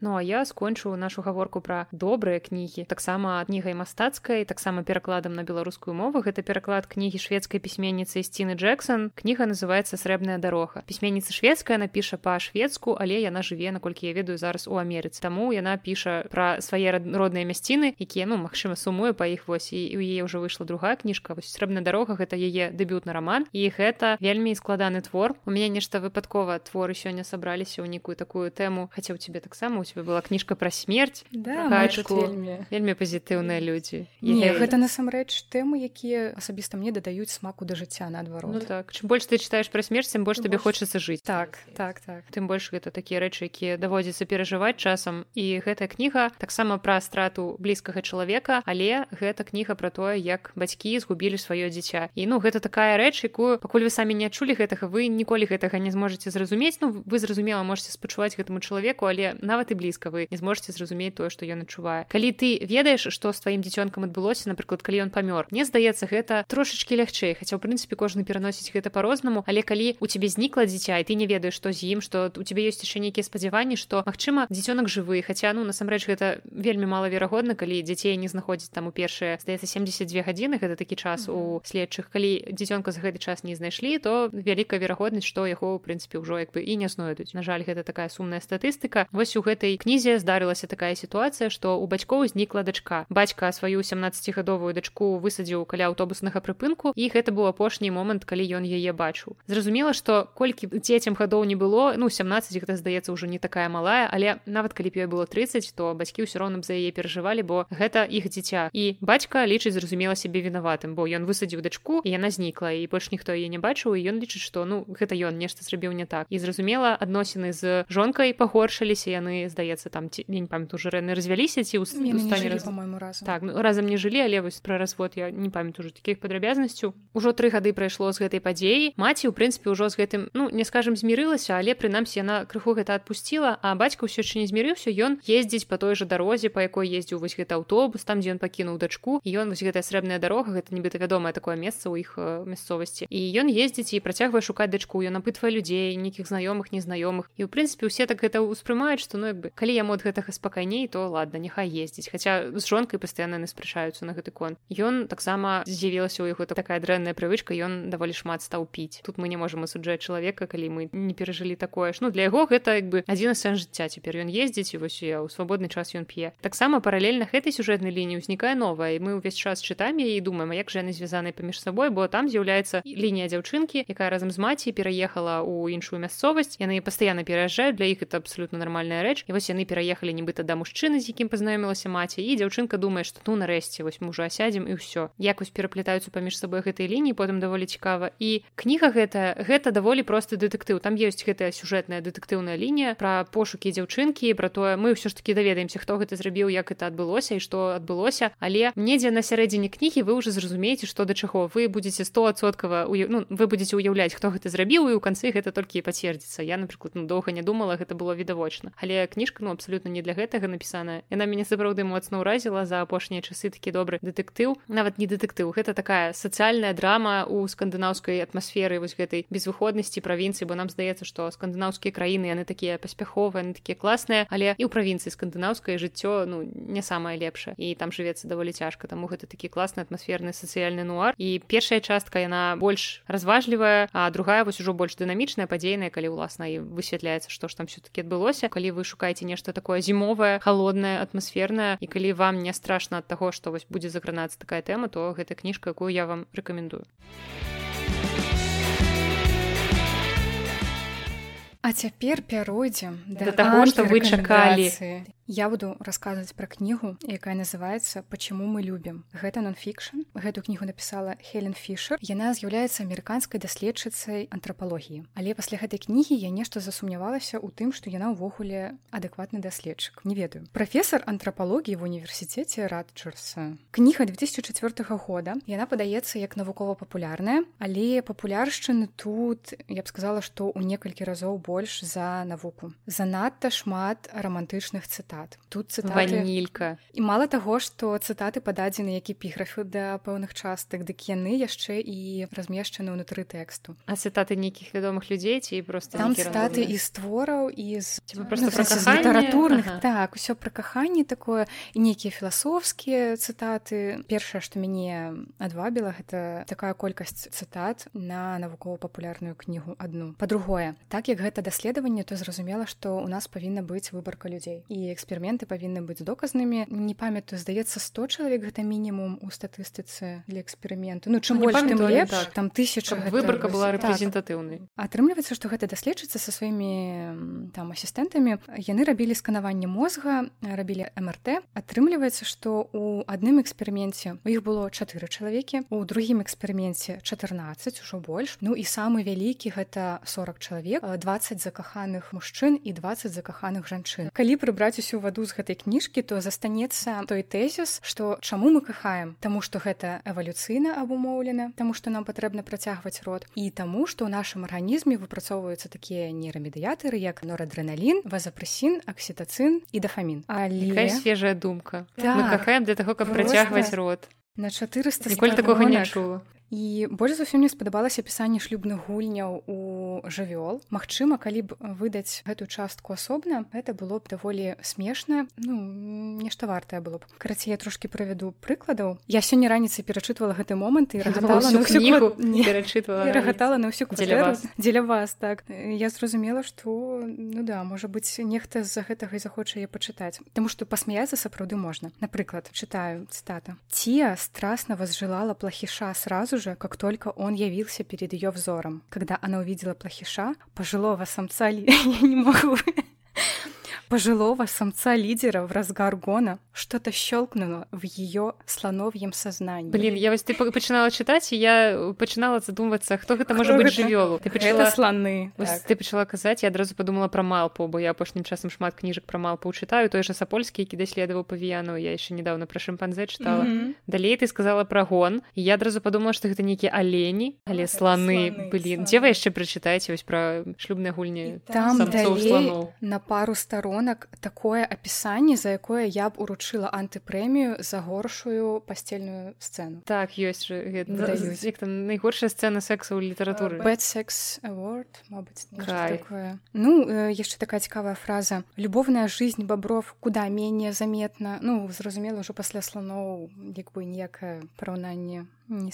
Ну а я скончу нашу гаворку пра добрыя кнігі. Таксама кнігай мастацкай таксама перакладам на беларускую мову. Гэта пераклад кнігі шведскай пісьменніцы сціны Джексон кніга называется срэбная дарога пісьменніца шведская напіша па-шведску але яна жыве наколькі я ведаю зараз у Амерыцы. Таму яна піша пра свае родныя мясціны якія ну магчыма сумую па іх вось і у яе ўжо выйшла другая кніжка. Вось срэбная дарога гэта яе дэбютны роман і гэта вельмі складаны твор. У мяне нешта выпадкова творы сёння сабраліся ў нейкую такую тэму хаця у цябе таксама у тебе была кніжка пра смерць да, вельмі вельмі пазітыўныя людзі Не, гэта насамрэч тэмы якія асабіста мне дадаюць смаку да жыцця наадварот ну, так. Чым больш ты чытаеш пра смерць тым больш табе хочацца жыць так так так. Тым больш гэта такія рэчы якія даводзіцца перажываць часам і гэтая кніга таксама пра страту блізкага чалавека але гэта кніга пра тое як бацькі згубілі сваё дзіця. І ну гэта такая рэч якую пакуль вы самі не адчулі гэтага вы ніколі гэтага не зможаце зразумець. Ну вы зразумела можете спачуваць гэтаму чалавеку але нават і блізка вы не зможете зразумець тое што ён адчувае калі ты ведаеш што з тваім дзіцёнкам адбылося напрыклад калі ён памёр мне здаецца гэта трошачки лягчэй хаця ў прынцыпе кожны пераносіць гэта по-рознаму але калі у цябе знікла дзіця і ты не ведаеш што з ім што у тебе ёсць яшчэ нейкія спадзяванні што магчыма дзіцёнак жывы хаця ну насамрэч гэта вельмі малаверагодна калі дзяцей не знаходзіць там у першае здаецца 72 гадзіны гэта такі час у следчых калі дзіцёнка за гэты час не знайшлі то вялікая верагоднасць што яго ў прынцыпе ўжо як бы і не знойдуць на жаль гэта такая сумная статыстыка. Вось у гэтай кнізе здарылася такая сітуацыя што у бацькоў знікла дачка. Бацька сваю 17гадовую дачку высадзіў каля аўтобуснага прыпынку і гэта быў апошні момант калі ён яе бачыў. Зразумела што колькі дзецям гадоў не было ну 17 гэта здаецца ўжо не такая малая але нават калі б ёй было 30 то бацькі ўсё роўным за яе перажывалі бо гэта іх дзіця. І бацька лічыць зразумела сябе вінаватым бо ён высадзіў дачку і яна знікла і больш ніхто яе не бачыў і ён лічыць што ну гэта ён нешта зрабіў не так. І зразумела адносіны з жонкай пагоршыліся яны здаецца там ці не памятаю уже яны развяліся ці стане раз по-моему раз так ну, разам не жылі але вось пра развод я не памятаю уже таких падрабязнасцю ужо тры гады прайшло з гэтай падзеі маці у прынцыпе ўжо з гэтым ну не скажем змірылася але прынамсі яна крыху гэта адпусціла а бацька ўсё яшчэ не змірыўся ён ездзіць по той жа дарозе па якой ездзіў вось гэта аўтобус там дзе ён пакінуў дачку і ён вось гэтая срэбная дарога гэта нібыта вядомае такое месца ў іх мясцовасці. І ён ездзіць і працягвае шукаць дачку ён апытвае людзей нейкіх знаёмых незнаёмых і ў прынцыпе усе так гэта ўспрымаюць што ну як бы калі яму ад гэтага спакайней то ладно няхай ездзіць. Хаця з жонкай пастаянна не спрачаюцца на гэты кон ён таксама з'явілася ў яго такая дрэнная прывычка ён даволі шмат стаў піць. Тут мы не можемм асуджаць чалавека калі мы не перажылі такое. Ж ну для яго гэта як бы адзін сэн жыцця. Цяпер ён ездзіць і вось я ў свабодны час ён п'е. Таксама паралельна гэтай сюжэтнай лініі ўзнікае новая і мы ўвесь час чытаем і думаем як жа яны звязаны паміж сабой? Бо там з'яўляецца лінія дзяўчынкі якая разам з маці пераехала ў іншую мясцовасць. Яны пастаянна пераязджаюць. Для іх это абсолютно нармальная рэч. І вось яны пераехалі нібыта да мужчыны з якім пазнаёмілася маці і дзяўчынка думае што ну нарэшце вось ўжо асядзем і ўсё якось пераплетаюцца паміж сабой гэтай лініі потым даволі цікава і кніга гэта гэта даволі просты дэтэктыў там ёсць гэтая сюжэтная дэтэктыўная лінія пра пошукі дзяўчынкі пра тое мы ўсё ж таки даведаемся хто гэта зрабіў як это адбылося і што адбылося але недзе на сярэдзіне кнігі вы ўжо зразумееце што да чаго вы будете стосоткава ну, вы будете уяўляць хто гэта зрабіў і ў канцы гэта толькі пацвердзіцца я напрыклад ну, доўга не думала гэта было відавочна але кніжка ну абсолютно не для гэтага напісаная. Яна мяне сапраўды моцна ўразіла за апошнія часы такі добры дэтэктыў. Нават не дэтэктыў гэта такая сацыяльная драма у скандынаўскай атмасферы вось гэтай безвыходнасці правінцыі бо нам здаецца што скандынаўскія краіны яны такія паспяховыя такія класныя але і ў правінцыі скандынаўскае жыццё ну не самае лепшае. І там жывецца даволі цяжка таму гэта такі класны атмасферны сацыяльны нуар. І першая частка яна больш разважлівая а другая вось ужо больш дынамічная падзейная калі ўласна і высвятляецца што ж там все-таки адбылося. Калі вы шукаеце нешта такое зімовае холодная атмасферная і калі вам не страшна ад таго што вось будзе закранацца такая тэма то гэта кніжка якую я вам рэкамендую А цяпер пяройдзем да таго што вы чакалі я буду расказваць пра кнігу якая называется почему мы любім гэта нон-фікшн гэту кнігу напісала Хелен фішер яна з'яўляецца амерыканскай даследчыцай антрапалогіі. Але пасля гэтай кнігі я нешта засумнявалася ў тым што яна ўвогуле адэкватны даследчык. Не ведаю. Прафесор антрапалогіі в універсітэце радчарса кніга 2004 года. Яна падаецца як навукова-папулярная але папуляршчыны тут я б сказала што ў некалькі разоў больш за навуку. Занадта шмат романтычных цытат тут цытаты... ванілька. І мала таго што цытаты пададзены як эпіграфы да пэўных частак дык яны яшчэ і размешчаны ўнутры тэксту. А цытаты нейкіх вядомых людзей ці просто там цытаты і створаў і з просто ну, літаратурных ага. так усё пра каханне такое і нейкія філасофскія цытаты. Першае што мяне адвабіла гэта такая колькасць цытат на навукова-папулярную кнігу адну. Па-другое так як гэта даследаванне то зразумела што у нас павінна быць выбарка людзей. І эксперыменты павінны быць доказнымі не памятаю здаецца 100 чалавек гэта мінімум у статыстыцы для эксперыменту ну чым ну, больш тым лепш так. там тысяча выбарка была рэпрэзентатыўнай так. атрымліваецца што гэта даследчыцца са сваімі там асістэнтамі яны рабілі сканаванне мозга рабілі мрт. Атрымліваецца што у адным эксперыменце у іх было чатыры чалавекі у другім эксперыменце 14 ужо больш ну і самы вялікі гэта 40 чалавек 20 закаханых мужчын і 20 закаханых жанчын калі прыбраць усю ваду з гэтай кніжкі то застанецца той тэзіс што чаму мы кахаем? Таму што гэта эвалюцыйна абумоўлена Таму што нам патрэбна працягваць род і таму што ў нашым арганізме выпрацоўваюцца такія нейрамедыятары як норадреналін вазапрасін аксітацын і дафамін. Але свежая думка. Так, мы кахаем для таго каб працягваць род. на 400 ніколі такога не чула і больш за ўсё мне спадабалася апісанне шлюбных гульняў у жывёл. Магчыма калі б выдаць гэту частку асобна это было б даволі смешна. Ну нешта вартае было б. Карацей я трошки правяду прыкладаў. Я сёння раніцай перачытвала гэты момант і рагатала на ўсю дзеля вас. Так. Я зразумела што ну да можа быць нехта з-за гэтага і захоча я пачытаць. Таму што пасмяяцца сапраўды можна. Напрыклад чытаю цитата Тия страстно возжелала плохіша сразу же, как только он явился перед ее взором. Когда она увидела плохиша, пожилого самца, я не могу пожилого самца-лидера в разгар гона что-то щелкнуло в ее слоновьем сознании. Блин, я вот ты починала читать, и я починала задумываться, кто это может быть жывёлу. Ты почала... Это слоны. Так. Ты почала казаць, я адразу подумала про малпу, бо я апошнім часам шмат кніжак про малпу читаю, той же сапольскі, які даследаваў павіяну, я еще недавно про шимпанзе читала. Mm -hmm. Далей ты сказала про гон, і я адразу подумала, что гэта нейкія алені, але слоны, слоны блин. Дзе вы яшчэ прачытаеце вось про шлюбныя гульні там далей на пару сторон старонак такое апісанне за якое я б уручыла антыпрэмію за горшую пасцельную сцэну. Так ёсць там найгоршая сцэна секса ў літаратуры. Секс ну яшчэ такая цікавая фраза. Любовная жизнь бабров куда менее заметна ну зразумела ўжо пасля слоноў як бы ніякае параўнанне не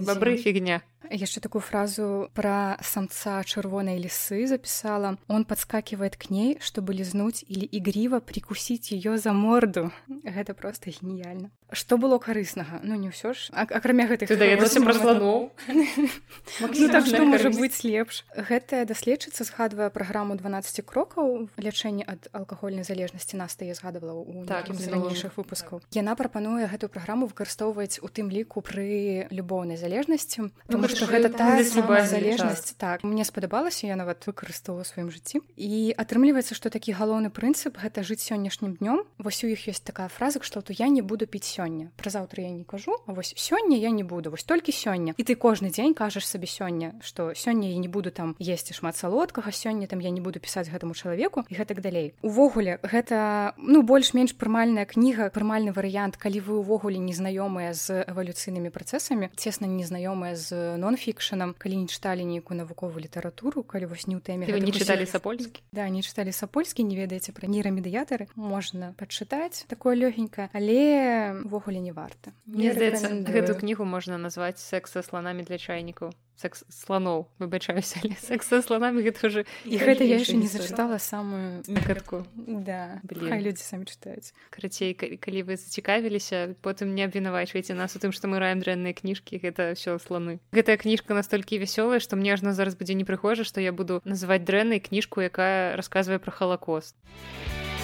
бабры фігня яшчэ такую фразу про самца чырвонай лісы записала. Он подскакивает к ней чтобы лізнуть или ігріва прикусить ее за морду. Гэта просто гениальна что было карыснага ну не ўсё ж. Акрамя гэтых праслану ну, так что можа быць лепш? Гэтая даследчыца згадвае праграму 12 крокаў лячэння ад алкагольнай залежнасці. Наста я згадывала у так, ранейшых выпускаў. Яна прапануе гэтую праграму выкарыстоўваць у тым ліку пры любоўнай залежнасці потому что гэта та залежнасць. так. Мне спадабалася я нават выкарыстоўваю сваім жыцці. І атрымліваецца што такі галоўны прынцып гэта жыць сённяшнім днём. Вось у іх ёсць такая фраза што то я не буду піць сёння пра заўтра я не кажу А вось сёння я не буду. Вось толькі сёння і ты кожны дзень кажаш сабе сёння што сёння я не буду там есці шмат салодкага сёння там я не буду пісаць гэтаму чалавеку і гэтак далей увогуле гэта ну больш-менш прымальная кніга прымальны варыянт калі вы увогуле незнаёмыя з эвалюцыйнымі працэсамі цесна незнаёмыя з нон-фікшанам калі не чыталі нейкую навуковую літаратуру калі вось не ў тэме не чыталі сапольскі? Да не чыталі сапольскі не ведаеце пра нейрамедыятары. Можна пачытаць такое лёгенькае але увогуле не варта. Мне здаецца гэту кнігу можна назваць секс са слонамі для чайнікаў секс слоноў выбачаюся але секс са слонамі гэта уже і гэта я яшчэ не зачытала самую катку да. Людзі самі чытаюць карацей калі вы зацікавіліся потым не абвінавачваеце нас у тым што мы раем дрэнныя кніжкі гэта ўсё слоны. Гэтая кніжка настолькі вясёлая што мне ажно зараз будзе непрыхожа што я буду называць дрэннай кніжку якая расказвае пра халакост а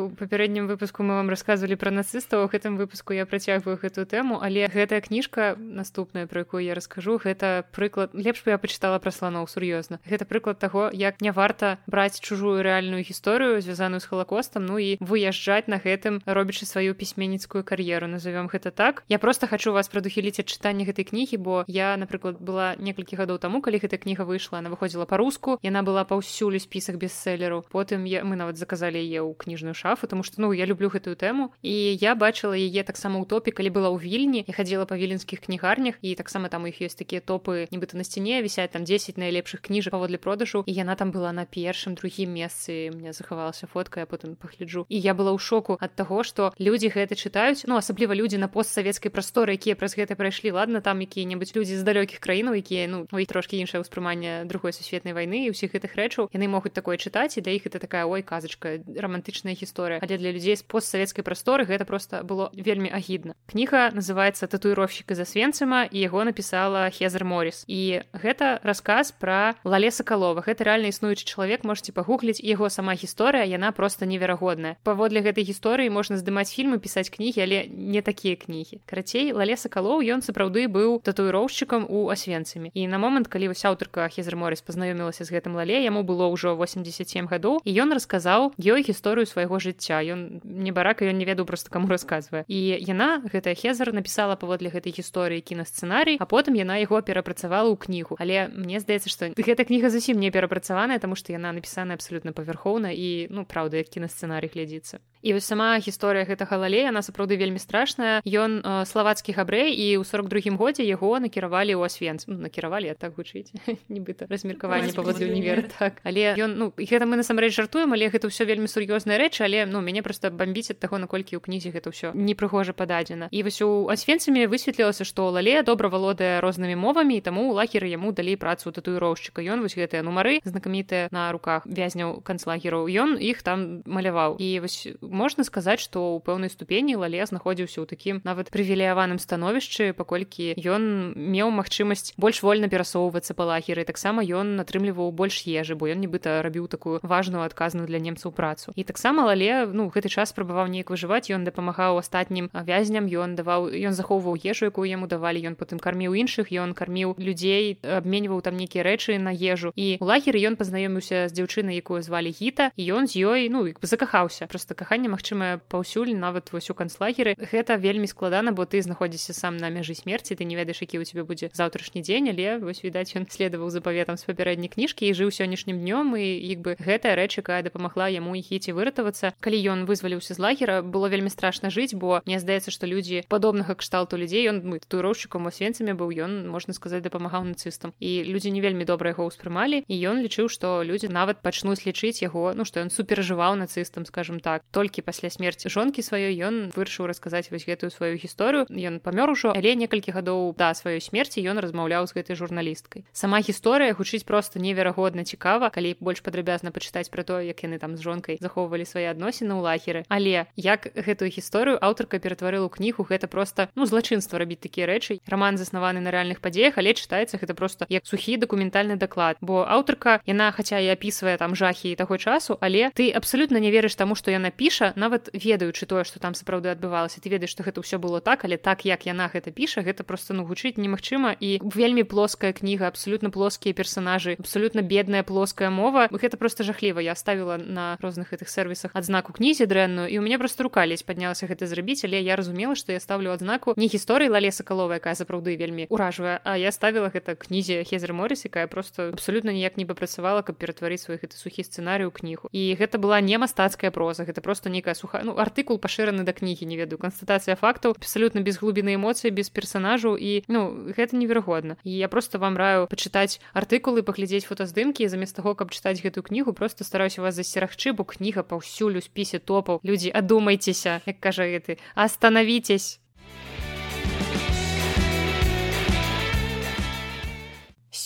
у папярэднім выпуску мы вам рассказывалі пра нацыстаў у гэтым выпуску я працягваю гэтую тэму але гэтая кніжка наступная про якую я раскажу гэта прыклад лепш бы я пачытала пра сланоў сур'ёзна. Гэта прыклад таго як не варта браць чужую рэальную гісторыю звязаную з халакостам ну і выязджаць на гэтым робячы сваю пісьменніцкую кар'еру назовём гэта так. Я просто хочу вас прадухіліць ад чытання гэтай кнігі бо я напрыклад была некалькі гадоў таму калі гэта кніга выйшла она выходзіла па-руску яна была паўсюль у спісах бестселлеру. Потым я мы нават заказалі яе ў кніжную шафу тому что ну я люблю гэтую тэму і я бачыла яе таксама ў топе калі была ў вільні і хадзіла па віленскіх кнігарнях і таксама там у іх ёсць такія топы нібыта на сцяне вісяць там 10 найлепшых кніжак паводле продажу. І яна там была на першым другім месцы мне захавалася фотка я потым пагляджу і я была ў шоку ад таго што людзі гэта чытаюць ну асабліва людзі на постсавецкай прасторы якія праз гэта прайшлі ладно там якія-небудзь людзі з далёкіх краінаў якія ну іх трошки іншае ўспрыманне другой сусветнай вайны і ўсіх гэтых рэчаў яны могуць такое чытаць і да іх это такая ой казачка романтычная гісторыя але для людзей з постсавецкай прасторы гэта просто было вельмі агідна кніга называется татуіровщик за свенцыма і яго напісала хезер морис і гэта рассказ про лале соколова гэта рэальна існуючы чалавек можете пагугліць яго сама гісторыя яна просто неверагодная паводле гэтай гісторыі можна здымаць фільмы пісаць кнігі але не такія кнігі карацей лале соколоў ён сапраўды быў татуіроўшчыкам у асвенцамі і на момант калі вось аўтарка хезер морис пазнаёмілася з гэтым лале яму было ўжо 87 гадоў і ён расказаў ёй гісторыю свайго жыцця ён не барака ён не ведаў просто каму расказвае. І яна гэтая хезер напісала паводле гэтай гісторыі кінасцэнарый а потым яна яго перапрацавала ў кнігу. Але мне здаецца што гэта кніга зусім не перапрацаваная таму што яна напісана абсалютна павярхоўна і ну праўда як кінасцэнарый глядзіцца і вось сама гісторыя гэтага галалея она сапраўды вельмі страшная. Ён э, славацкі габрэй і ў сорок другім годзе яго накіравалі ў асвенц. Ну, накіравалі так гучыць нібыта размеркаванне паводле універ. так але ён ну гэта мы насамрэч жартуем але гэта ўсё вельмі сур'ёзныя рэчы але ну мяне просто бомбіць ад таго наколькі ў кнізе гэта ўсё непрыгожа пададзена. І вось у асвенцамі высветлілася што лале добра валодае рознымі мовамі і таму лагеры яму далі працу татуіроўшчыка. Ён вось гэтыя нумары знакамітыя на руках вязняў канцлагераў. Ён іх там маляваў. І вось можна сказаць што ў пэўнай ступені лале знаходзіўся ў такім нават прывілеяваным становішчы паколькі ён меў магчымасць больш вольна перасоўвацца па лагеры таксама ён атрымліваў больш ежы бо ён нібыта рабіў такую важную адказную для немцаў працу. І таксама лале ну гэты час спрабаваў неяк выжываць ён дапамагаў астатнім вязням ён даваў ён захоўваў ежу якую яму давалі ён потым карміў іншых ён карміў людзей абменьваў там нейкія рэчы на ежу. І лагеры ён пазнаёміўся з дзяўчынай якую звалі гіта і ён з ёй ну закахаўся просто каханне каханне магчымае паўсюль нават вось у канцлагеры. Гэта вельмі складана бо ты знаходзіся сам на мяжы смерці ты не ведаеш які у тебе будзе заўтрашні дзень але вось відаць ён следаваў запаветам з папярэдняй кніжкі і жыў сённяшнім днём і як бы гэтая рэч якая дапамагла яму хіці выратавацца. Калі ён вызваліўся з лагера было вельмі страшна жыць бо мне здаецца што людзі падобнага кшталту людзей ён мы туроўшчыкам асвенцамі быў ён можна сказаць дапамагаў нацыстам. І людзі не вельмі добра яго ўспрымалі і ён лічыў што людзі нават пачнуць лічыць яго ну што ён суперажываў нацыстам скажем так. Только толькі пасля смерці жонкі сваёй ён вырашыў расказаць вось гэтую сваю гісторыю ён памёр ужо але некалькі гадоў да сваёй смерці ён размаўляў з гэтай журналісткай сама гісторыя гучыць просто неверагодна цікава калі больш падрабязна пачытаць пра то як яны там з жонкай захоўвалі свае адносіны ў лагеры але як гэтую гісторыю аўтарка ператварыла ў кнігу гэта просто ну злачынства рабіць такія рэчы роман заснаваны на рэальных падзеях але чытаецца гэта просто як сухі дакументальны даклад бо аўтарка яна хаця і апісвае там жахі таго часу але ты абсалютна не верыш таму што яна піша піша нават ведаючы тое што там сапраўды адбывалася ты ведаеш што гэта ўсё было так але так як яна гэта піша гэта просто ну гучыць немагчыма. І вельмі плоская кніга абсолютно плоскія персонажы абсолютно бедная плоская мова. Гэта просто жахліва. Я ставіла на розных гэтых сервісах адзнаку кнізе дрэнную і у мяне просто рука лезь паднялася гэта зрабіць але я разумела што я ставлю адзнаку не гісторыі лале сакалова якая сапраўды вельмі уражвае а я ставіла гэта кнізе хезер морис якая просто абсолютно ніяк не папрацавала каб ператварыць свой гэты сухі сцэнарый у кнігу. І гэта была не мастацкая проза гэта просто нейкая суха ну артыкул пашыраны да кнігі не ведаю канстатацыя фактаў абсалютна без глубіны эмоцыі без персонажаў і ну гэта неверагодна і я просто вам раю пачытаць артыкулы паглядзець фотаздымкі замест таго каб чытаць гэтую кнігу просто стараюся вас засцерагчы бо кніга паўсюль у спісе топаў людзі адумайцеся як кажа гэты остановитесь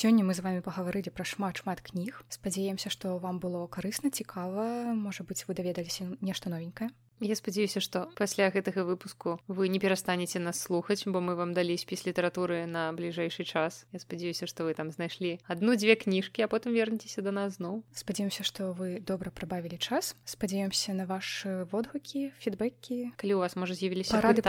сёння мы з вами пагаварылі пра шмат шмат кніг спадзяемся што вам было карысна цікава можа быць вы даведаліся нешта новенькае Я спадзяюся што пасля гэтага выпуску вы не перастанеце нас слухаць бо мы вам далі спіс літаратуры на бліжэйшы час. Я спадзяюся што вы там знайшлі адну-дзве кніжкі а потым вернецеся да нас зноў. Спадзяемся што вы добра прабавілі час. Спадзяемся на ваши водгукі фідбэкі. Калі у вас можа з'явіліся рады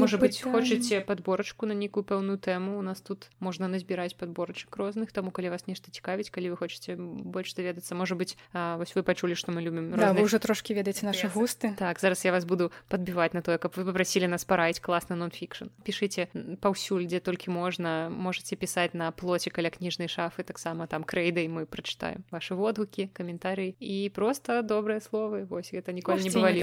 можа быть хочаце подборачку на нейкую пэўную тэму? У нас тут можна назбіраць подборачак розных таму калі вас нешта цікавіць калі вы хочаце больш даведацца можа быть вось вы пачулі што мы любім да, вы уже трошки ведаеце наши густы. Так зараз я вас буду подбіваць на тое каб вы попросілі нас параіць класна нонфікшн пішыце паўсюль дзе толькі можна можете пісаць на плоце каля кніжнай шафы таксама там крэйдай мы прачытаем ваши водгукі каментарый і просто добрыя словы вось гэта ніколі не бывалі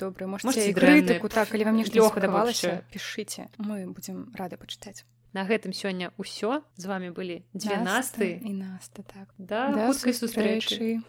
добры крытыку так калі вам нешта спадабалася пішыце мы будзем рады пачытаць на гэтым сёння ўсё з вами былі дзве насты і наста так. Да хуткай сустрэчы